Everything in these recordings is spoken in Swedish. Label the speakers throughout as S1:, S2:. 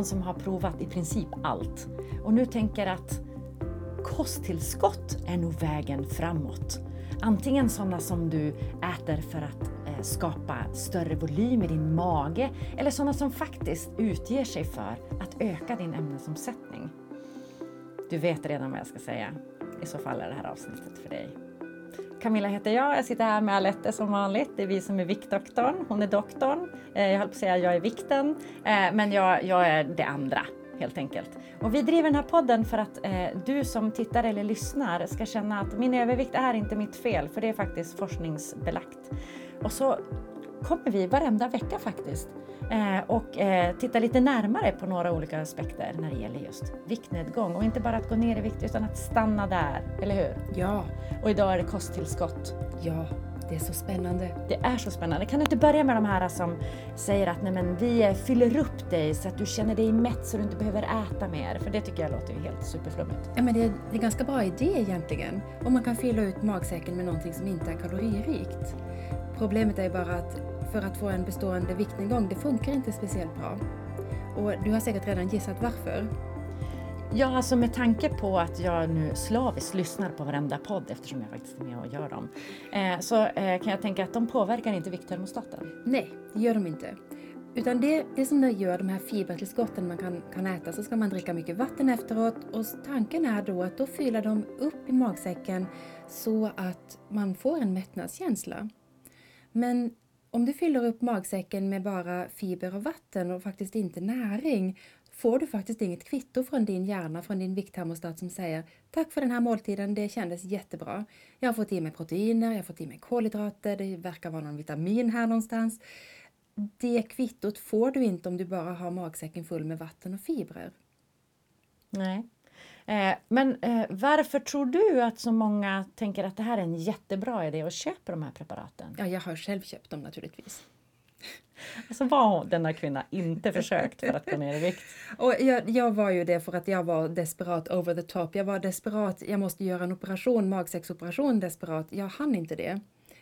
S1: Någon som har provat i princip allt och nu tänker att kosttillskott är nog vägen framåt. Antingen sådana som du äter för att eh, skapa större volym i din mage eller sådana som faktiskt utger sig för att öka din ämnesomsättning. Du vet redan vad jag ska säga. I så fall är det här avsnittet för dig. Camilla heter jag. Jag sitter här med Alette som vanligt. Det är vi som är viktdoktorn. Hon är doktorn. Eh, jag höll på att säga jag är vikten, eh, men jag, jag är det andra helt enkelt. Och vi driver den här podden för att eh, du som tittar eller lyssnar ska känna att min övervikt är inte mitt fel, för det är faktiskt forskningsbelagt. Och så kommer vi varenda vecka faktiskt och eh, titta lite närmare på några olika aspekter när det gäller just viktnedgång. Och inte bara att gå ner i vikt utan att stanna där, eller hur?
S2: Ja.
S1: Och idag är det kosttillskott.
S2: Ja, det är så spännande.
S1: Det är så spännande. Kan du inte börja med de här som säger att nej men, vi fyller upp dig så att du känner dig mätt så du inte behöver äta mer? För det tycker jag låter ju helt superflummigt.
S2: Ja, men det är, det är en ganska bra idé egentligen. Om man kan fylla ut magsäcken med någonting som inte är kaloririkt. Problemet är bara att för att få en bestående viktnedgång, det funkar inte speciellt bra. Och du har säkert redan gissat varför.
S1: Ja, alltså med tanke på att jag nu slaviskt lyssnar på varenda podd eftersom jag faktiskt är med och gör dem, eh, så eh, kan jag tänka att de påverkar inte vikttermostaten.
S2: Nej, det gör de inte. Utan det, det som det gör, de här fibertillskotten man kan, kan äta, så ska man dricka mycket vatten efteråt och tanken är då att då fyller de upp i magsäcken så att man får en mättnadskänsla. Men om du fyller upp magsäcken med bara fiber och vatten och faktiskt inte näring får du faktiskt inget kvitto från din hjärna, från din vikttermostat som säger Tack för den här måltiden, det kändes jättebra. Jag har fått i mig proteiner, jag har fått i mig kolhydrater, det verkar vara någon vitamin här någonstans. Det kvittot får du inte om du bara har magsäcken full med vatten och fibrer.
S1: Nej. Eh, men eh, varför tror du att så många tänker att det här är en jättebra idé och köper de här preparaten?
S2: Ja, jag har själv köpt dem naturligtvis.
S1: Alltså vad har denna kvinna inte försökt för att gå ner i vikt?
S2: Och jag, jag, var ju det för att jag var desperat over the top. Jag var desperat, jag måste göra en operation, magsäcksoperation desperat. Jag hann inte det.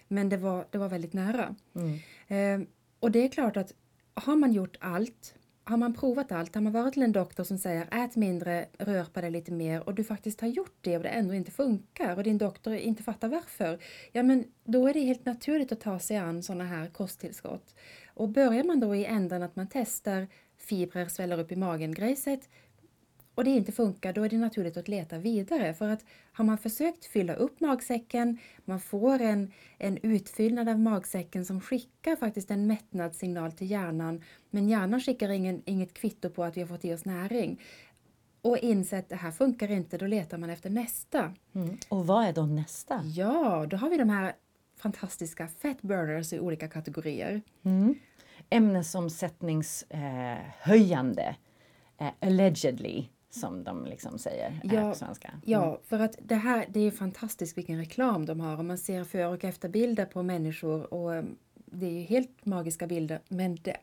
S2: Men det var, det var väldigt nära. Mm. Eh, och det är klart att har man gjort allt har man provat allt, har man varit till en doktor som säger ät mindre, rör på dig lite mer och du faktiskt har gjort det och det ändå inte funkar och din doktor inte fattar varför, ja men då är det helt naturligt att ta sig an sådana här kosttillskott. Och börjar man då i änden att man testar fibrer sväller upp i magen-grejset och det inte funkar, då är det naturligt att leta vidare. För att har man försökt fylla upp magsäcken, man får en, en utfyllnad av magsäcken som skickar faktiskt en mättnadssignal till hjärnan, men hjärnan skickar ingen, inget kvitto på att vi har fått i oss näring. Och inser att det här funkar inte, då letar man efter nästa.
S1: Mm. Och vad är då nästa?
S2: Ja, då har vi de här fantastiska fat burners i olika kategorier.
S1: Mm. Ämnesomsättningshöjande, eh, allegedly som de liksom säger
S2: ja,
S1: på svenska. Mm.
S2: Ja, för att det här det är fantastiskt vilken reklam de har och man ser före och efterbilder på människor och mm, det är ju helt magiska bilder men det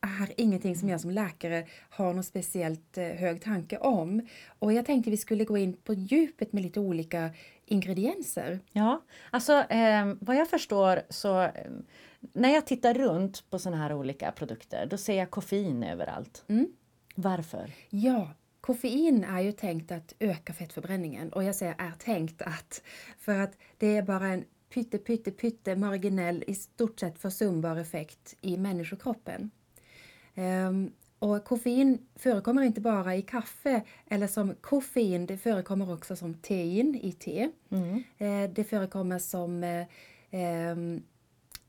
S2: är ingenting som jag som läkare har någon speciellt eh, hög tanke om. Och jag tänkte vi skulle gå in på djupet med lite olika ingredienser.
S1: Ja, alltså eh, vad jag förstår så eh, när jag tittar runt på såna här olika produkter då ser jag koffein överallt. Mm. Varför?
S2: Ja, Koffein är ju tänkt att öka fettförbränningen och jag säger är tänkt att för att det är bara en pytte, pytte, pytte marginell, i stort sett försumbar effekt i människokroppen. Um, och koffein förekommer inte bara i kaffe eller som koffein, det förekommer också som tein i te. Mm. Eh, det förekommer som eh, ehm,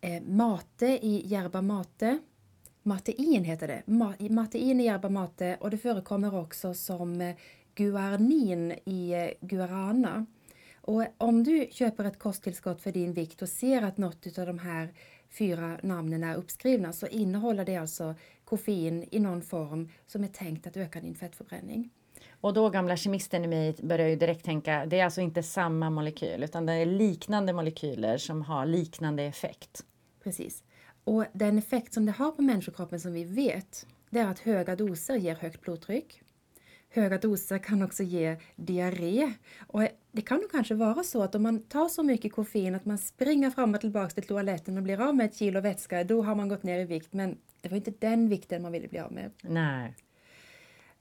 S2: eh, mate i yerba mate. Matein heter det. Matein i yerba mate och det förekommer också som eh, guarnin i eh, guarana. Och om du köper ett kosttillskott för din vikt och ser att något av de här fyra namnen är uppskrivna så innehåller det alltså koffein i någon form som är tänkt att öka din fettförbränning.
S1: Och då gamla kemisten i mig börjar ju direkt tänka, det är alltså inte samma molekyl utan det är liknande molekyler som har liknande effekt.
S2: Precis. Och den effekt som det har på människokroppen som vi vet, det är att höga doser ger högt blodtryck. Höga doser kan också ge diarré. Och det kan nog kanske vara så att om man tar så mycket koffein att man springer fram och tillbaka till toaletten och blir av med ett kilo vätska, då har man gått ner i vikt. Men det var inte den vikten man ville bli av med.
S1: Nej.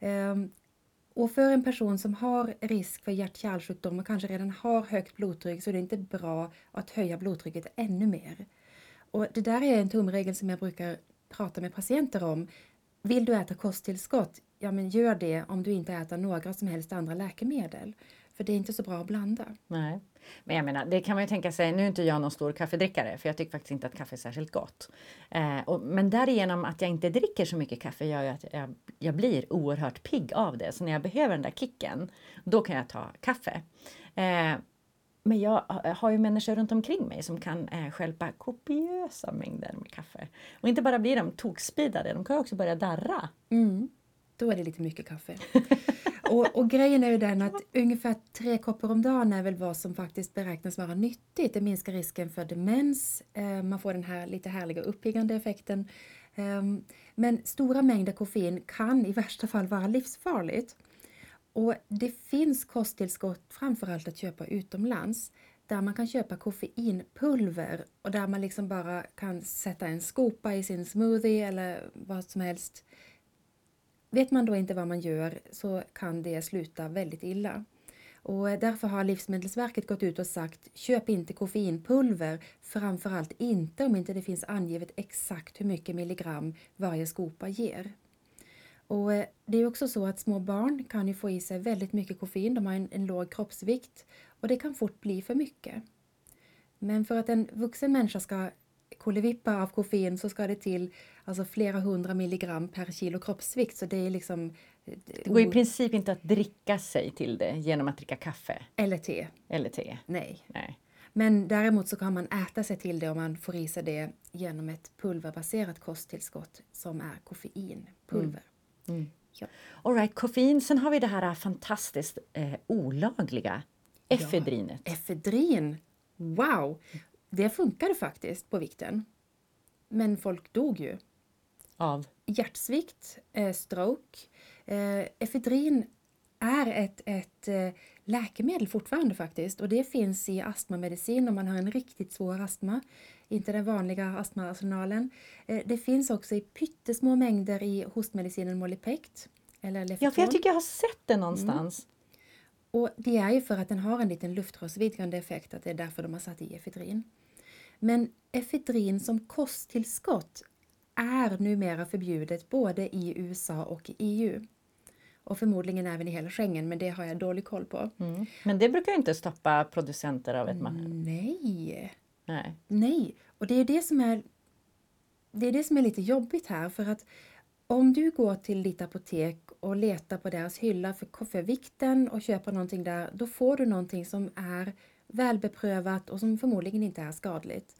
S2: Ehm, och för en person som har risk för hjärt-kärlsjukdom och kanske redan har högt blodtryck så är det inte bra att höja blodtrycket ännu mer. Och det där är en tumregel som jag brukar prata med patienter om. Vill du äta kosttillskott? Ja, men gör det om du inte äter några som helst andra läkemedel. För det är inte så bra att blanda.
S1: Nej. Men jag menar, det kan man ju tänka sig, nu är inte jag någon stor kaffedrickare för jag tycker faktiskt inte att kaffe är särskilt gott. Eh, och, men därigenom att jag inte dricker så mycket kaffe gör ju att jag, jag blir oerhört pigg av det. Så när jag behöver den där kicken, då kan jag ta kaffe. Eh, men jag har ju människor runt omkring mig som kan eh, skälpa kopiösa mängder med kaffe. Och inte bara blir de tokspidade, de kan också börja darra.
S2: Mm. Då är det lite mycket kaffe. och, och, grejen är ju den att ungefär tre koppar om dagen är väl vad som faktiskt beräknas vara nyttigt. Det minskar risken för demens, eh, man får den här lite härliga uppiggande effekten. Eh, men stora mängder koffein kan i värsta fall vara livsfarligt. Och det finns kosttillskott framförallt att köpa utomlands där man kan köpa koffeinpulver och där man liksom bara kan sätta en skopa i sin smoothie eller vad som helst. Vet man då inte vad man gör så kan det sluta väldigt illa. Och därför har Livsmedelsverket gått ut och sagt köp inte koffeinpulver, framförallt inte om inte det finns angivet exakt hur mycket milligram varje skopa ger. Och eh, det är också så att små barn kan ju få i sig väldigt mycket koffein, de har en, en låg kroppsvikt och det kan fort bli för mycket. Men för att en vuxen människa ska kolevippa av koffein så ska det till alltså flera hundra milligram per kilo kroppsvikt. Så det är liksom...
S1: Eh, det går i princip inte att dricka sig till det genom att dricka kaffe.
S2: Eller te.
S1: Eller te.
S2: Nej.
S1: Nej.
S2: Men däremot så kan man äta sig till det om man får i sig det genom ett pulverbaserat kosttillskott som är koffeinpulver.
S1: Mm. Mm. Ja. All right, koffein. Sen har vi det här fantastiskt eh, olagliga efedrinet.
S2: Ja, efedrin! Wow! Det funkade faktiskt på vikten. Men folk dog ju.
S1: Av?
S2: Hjärtsvikt, eh, stroke. Eh, efedrin är ett, ett läkemedel fortfarande faktiskt och det finns i astmamedicin om man har en riktigt svår astma. Inte den vanliga astmaarsenalen. Eh, det finns också i pyttesmå mängder i hostmedicinen Molipect. Eller.
S1: Ja, för jag tycker jag har sett det någonstans. Mm.
S2: Och det är ju för att den har en liten luftrörsvidgande effekt, att det är därför de har satt i efedrin. Men efedrin som kosttillskott är numera förbjudet både i USA och i EU. Och förmodligen även i hela Schengen, men det har jag dålig koll på.
S1: Mm. Men det brukar inte stoppa producenter av ett
S2: man. Nej.
S1: Nej.
S2: Nej. Och det är det som är det är det som är lite jobbigt här för att om du går till ditt apotek och letar på deras hylla för, för vikten och köper någonting där, då får du någonting som är välbeprövat och som förmodligen inte är skadligt.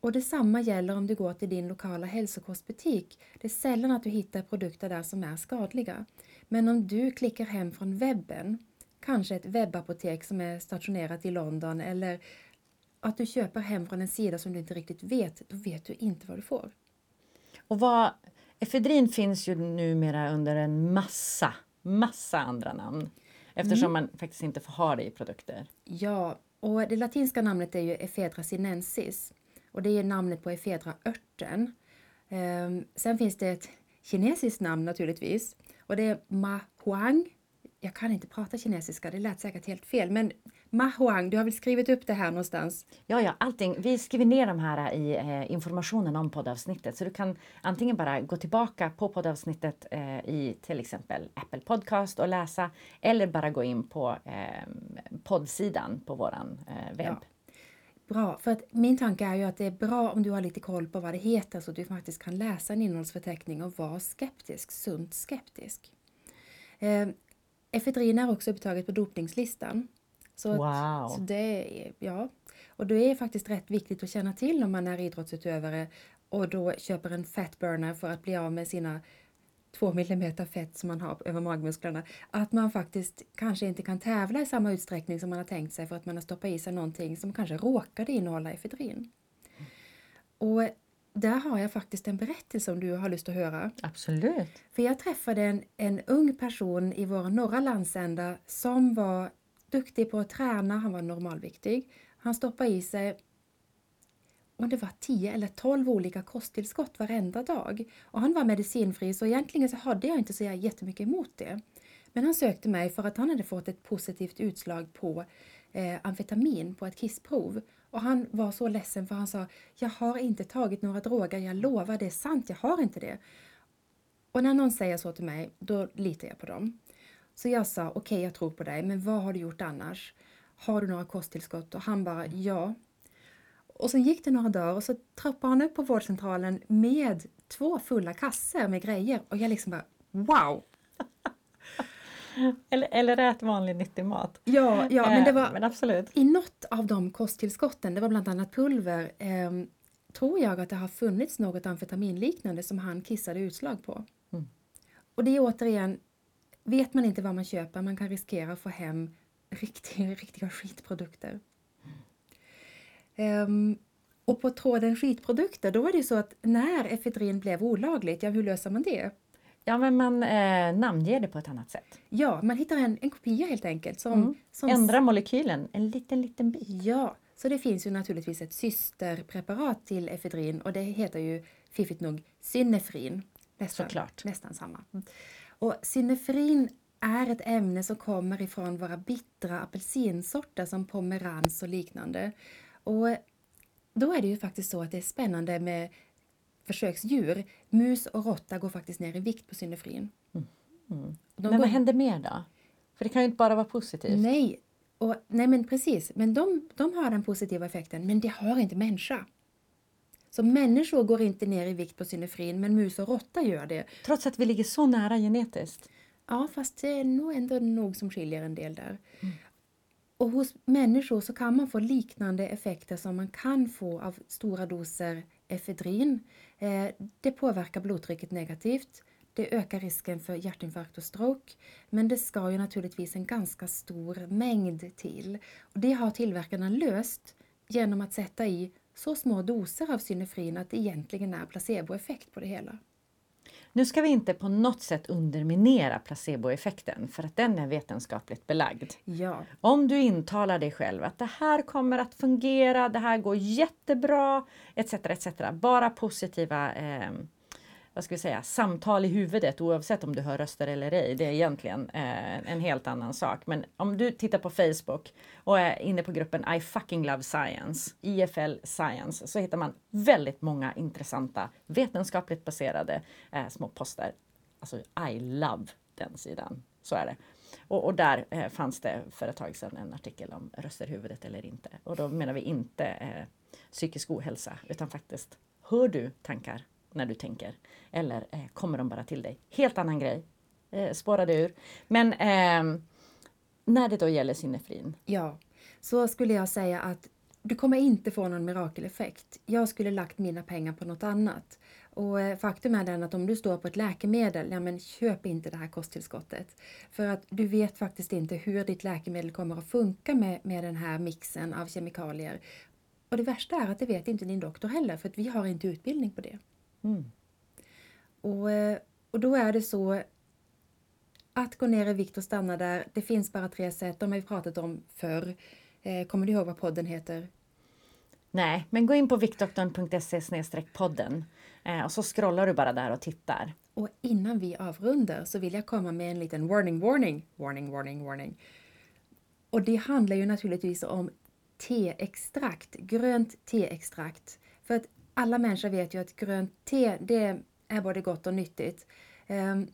S2: Och detsamma gäller om du går till din lokala hälsokostbutik. Det är sällan att du hittar produkter där som är skadliga. Men om du klickar hem från webben, kanske ett webbapotek som är stationerat i London eller att du köper hem från en sida som du inte riktigt vet, då vet du inte vad du får.
S1: Och vad, efedrin finns ju numera under en massa, massa andra namn eftersom mm. man faktiskt inte får ha det i produkter.
S2: Ja, och det latinska namnet är ju Ephedra sinensis och det är namnet på Ephedra-örten. Um, sen finns det ett kinesiskt namn naturligtvis och det är Ma Huang. Jag kan inte prata kinesiska, det lät säkert helt fel, men Ma Huang, du har väl skrivit upp det här någonstans?
S1: Ja, ja, allting. Vi skriver ner de här i eh, informationen om poddavsnittet så du kan antingen bara gå tillbaka på poddavsnittet eh, i till exempel Apple Podcast och läsa eller bara gå in på eh, poddsidan på våran eh, webb. Ja.
S2: Bra, för att min tanke är ju att det är bra om du har lite koll på vad det heter så att du faktiskt kan läsa en innehållsförteckning och vara skeptisk, sunt skeptisk. Eh, efedrin är också upptaget på dopningslistan. Så,
S1: wow.
S2: så det, ja. Och det är faktiskt rätt viktigt att känna till om man är idrottsutövare och då köper en fatburner för att bli av med sina två millimeter fett som man har över magmusklerna, att man faktiskt kanske inte kan tävla i samma utsträckning som man har tänkt sig för att man har stoppat i sig någonting som kanske råkade innehålla efedrin. Och där har jag faktiskt en berättelse om du har lust att höra.
S1: Absolut.
S2: För jag träffade en, en ung person i vår norra landsända som var duktig på att träna, han var normalviktig. Han stoppade i sig om det var 10 eller 12 olika kosttillskott varenda dag. Och han var medicinfri så egentligen så hade jag inte så jättemycket emot det. Men han sökte mig för att han hade fått ett positivt utslag på eh, amfetamin på ett kissprov. Och han var så ledsen för han sa, jag har inte tagit några droger, jag lovar, det är sant, jag har inte det. Och när någon säger så till mig, då litar jag på dem. Så jag sa, okej okay, jag tror på dig, men vad har du gjort annars? Har du några kosttillskott? Och han bara, ja. Och sen gick det några dagar och så trappade han upp på vårdcentralen med två fulla kassar med grejer och jag liksom bara, wow!
S1: Eller, eller ät vanlig nyttig mat.
S2: Ja, ja men det var
S1: men absolut.
S2: i något av de kosttillskotten, det var bland annat pulver, eh, tror jag att det har funnits något amfetaminliknande som han kissade utslag på. Mm. Och det är återigen, vet man inte vad man köper, man kan riskera att få hem riktiga, riktiga skitprodukter. Um, och på tråden skitprodukter, då var det så att när efedrin blev olagligt, ja hur löser man det?
S1: Ja, men man eh, namnger det på ett annat sätt.
S2: Ja, man hittar en, en kopia helt enkelt. Som,
S1: mm. som Ändra molekylen en liten, liten bit.
S2: Ja, så det finns ju naturligtvis ett systerpreparat till efedrin och det heter ju fiffigt nog synefrin.
S1: Nästan, Såklart.
S2: nästan samma. Och synefrin är ett ämne som kommer ifrån våra bittra apelsinsorter som pomerans och liknande. Och då är det ju faktiskt så att det är spännande med försöksdjur. Mus och råtta går faktiskt ner i vikt på synefrin.
S1: Mm. Mm. Men går... vad händer mer då? För det kan ju inte bara vara positivt.
S2: Nej, och, nej men precis. Men de, de har den positiva effekten, men det har inte människa. Så människor går inte ner i vikt på synefrin, men mus och råtta gör det.
S1: Trots att vi ligger så nära genetiskt?
S2: Ja, fast det är nog ändå nog som skiljer en del där. Mm. Och hos människor så kan man få liknande effekter som man kan få av stora doser efedrin. Eh, det påverkar blodtrycket negativt. Det ökar risken för hjärtinfarkt och stroke. Men det ska ju naturligtvis en ganska stor mängd till. Och det har tillverkarna löst genom att sätta i så små doser av synefrin att det egentligen är placeboeffekt på det hela.
S1: Nu ska vi inte på något sätt underminera placeboeffekten för att den är vetenskapligt belagd.
S2: Ja.
S1: Om du intalar dig själv att det här kommer att fungera, det här går jättebra etc. etc. Bara positiva eh, vad ska vi säga, samtal i huvudet oavsett om du hör röster eller ej. Det är egentligen eh, en helt annan sak. Men om du tittar på Facebook och är inne på gruppen I fucking love science, IFL science, så hittar man väldigt många intressanta vetenskapligt baserade eh, små poster. Alltså I love den sidan. Så är det. Och, och där eh, fanns det för ett tag sedan en artikel om röster i huvudet eller inte. Och då menar vi inte eh, psykisk ohälsa utan faktiskt hör du tankar när du tänker? Eller eh, kommer de bara till dig? Helt annan grej. Eh, spårade ur. Men eh, när det då gäller Synefrin?
S2: Ja, så skulle jag säga att du kommer inte få någon mirakeleffekt. Jag skulle lagt mina pengar på något annat. Och eh, faktum är den att om du står på ett läkemedel, ja men köp inte det här kosttillskottet. För att du vet faktiskt inte hur ditt läkemedel kommer att funka med, med den här mixen av kemikalier. Och det värsta är att det vet inte din doktor heller, för att vi har inte utbildning på det. Mm. Och, eh, och då är det så att gå ner i vikt och stanna där, det finns bara tre sätt. De har vi pratat om förr. Eh, kommer du ihåg vad podden heter?
S1: Nej, men gå in på viktdoktorn.se podden eh, och så scrollar du bara där och tittar.
S2: Och innan vi avrundar så vill jag komma med en liten warning, warning, warning, warning, warning. Och det handlar ju naturligtvis om teextrakt, grönt teextrakt. För att alla människor vet ju att grönt te det är både gott och nyttigt. Um,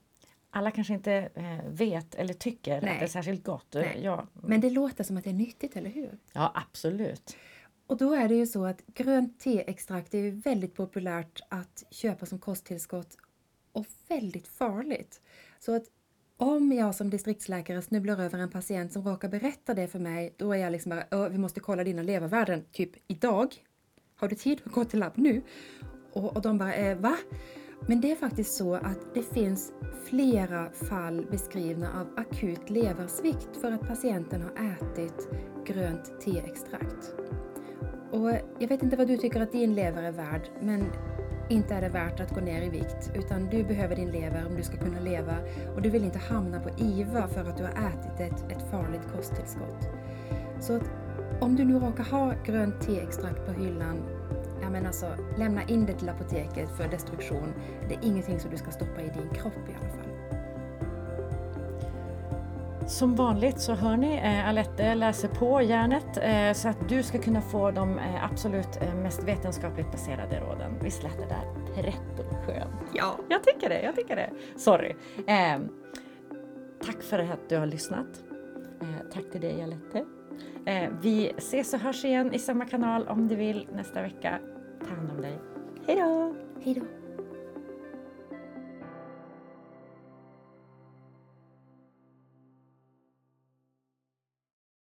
S1: alla kanske inte eh, vet eller tycker nej. att det är särskilt gott.
S2: Ja. Men det låter som att det är nyttigt, eller hur?
S1: Ja, absolut.
S2: Och då är det ju så att grönt teextrakt är väldigt populärt att köpa som kosttillskott och väldigt farligt. Så att om jag som distriktsläkare snubblar över en patient som råkar berätta det för mig, då är jag liksom bara, vi måste kolla dina levervärden, typ idag. Har du tid att gå till labb nu? Och, och de bara, eh, va? Men det är faktiskt så att det finns flera fall beskrivna av akut leversvikt för att patienten har ätit grönt teextrakt. Och jag vet inte vad du tycker att din lever är värd, men inte är det värt att gå ner i vikt, utan du behöver din lever om du ska kunna leva och du vill inte hamna på IVA för att du har ätit ett, ett farligt kosttillskott. Så att om du nu råkar ha grönt teextrakt på hyllan men alltså, lämna in det till apoteket för destruktion. Det är ingenting som du ska stoppa i din kropp i alla fall.
S1: Som vanligt så hör ni, eh, Alette läser på järnet eh, så att du ska kunna få de eh, absolut mest vetenskapligt baserade råden. Visst lät det där pretto-skönt?
S2: Ja.
S1: Jag tycker det, jag tycker det. Sorry. Eh, tack för att du har lyssnat. Tack till dig Alette. Vi ses och hörs igen i samma kanal om du vill nästa vecka. Ta hand om dig. Hej då!
S2: Hej då!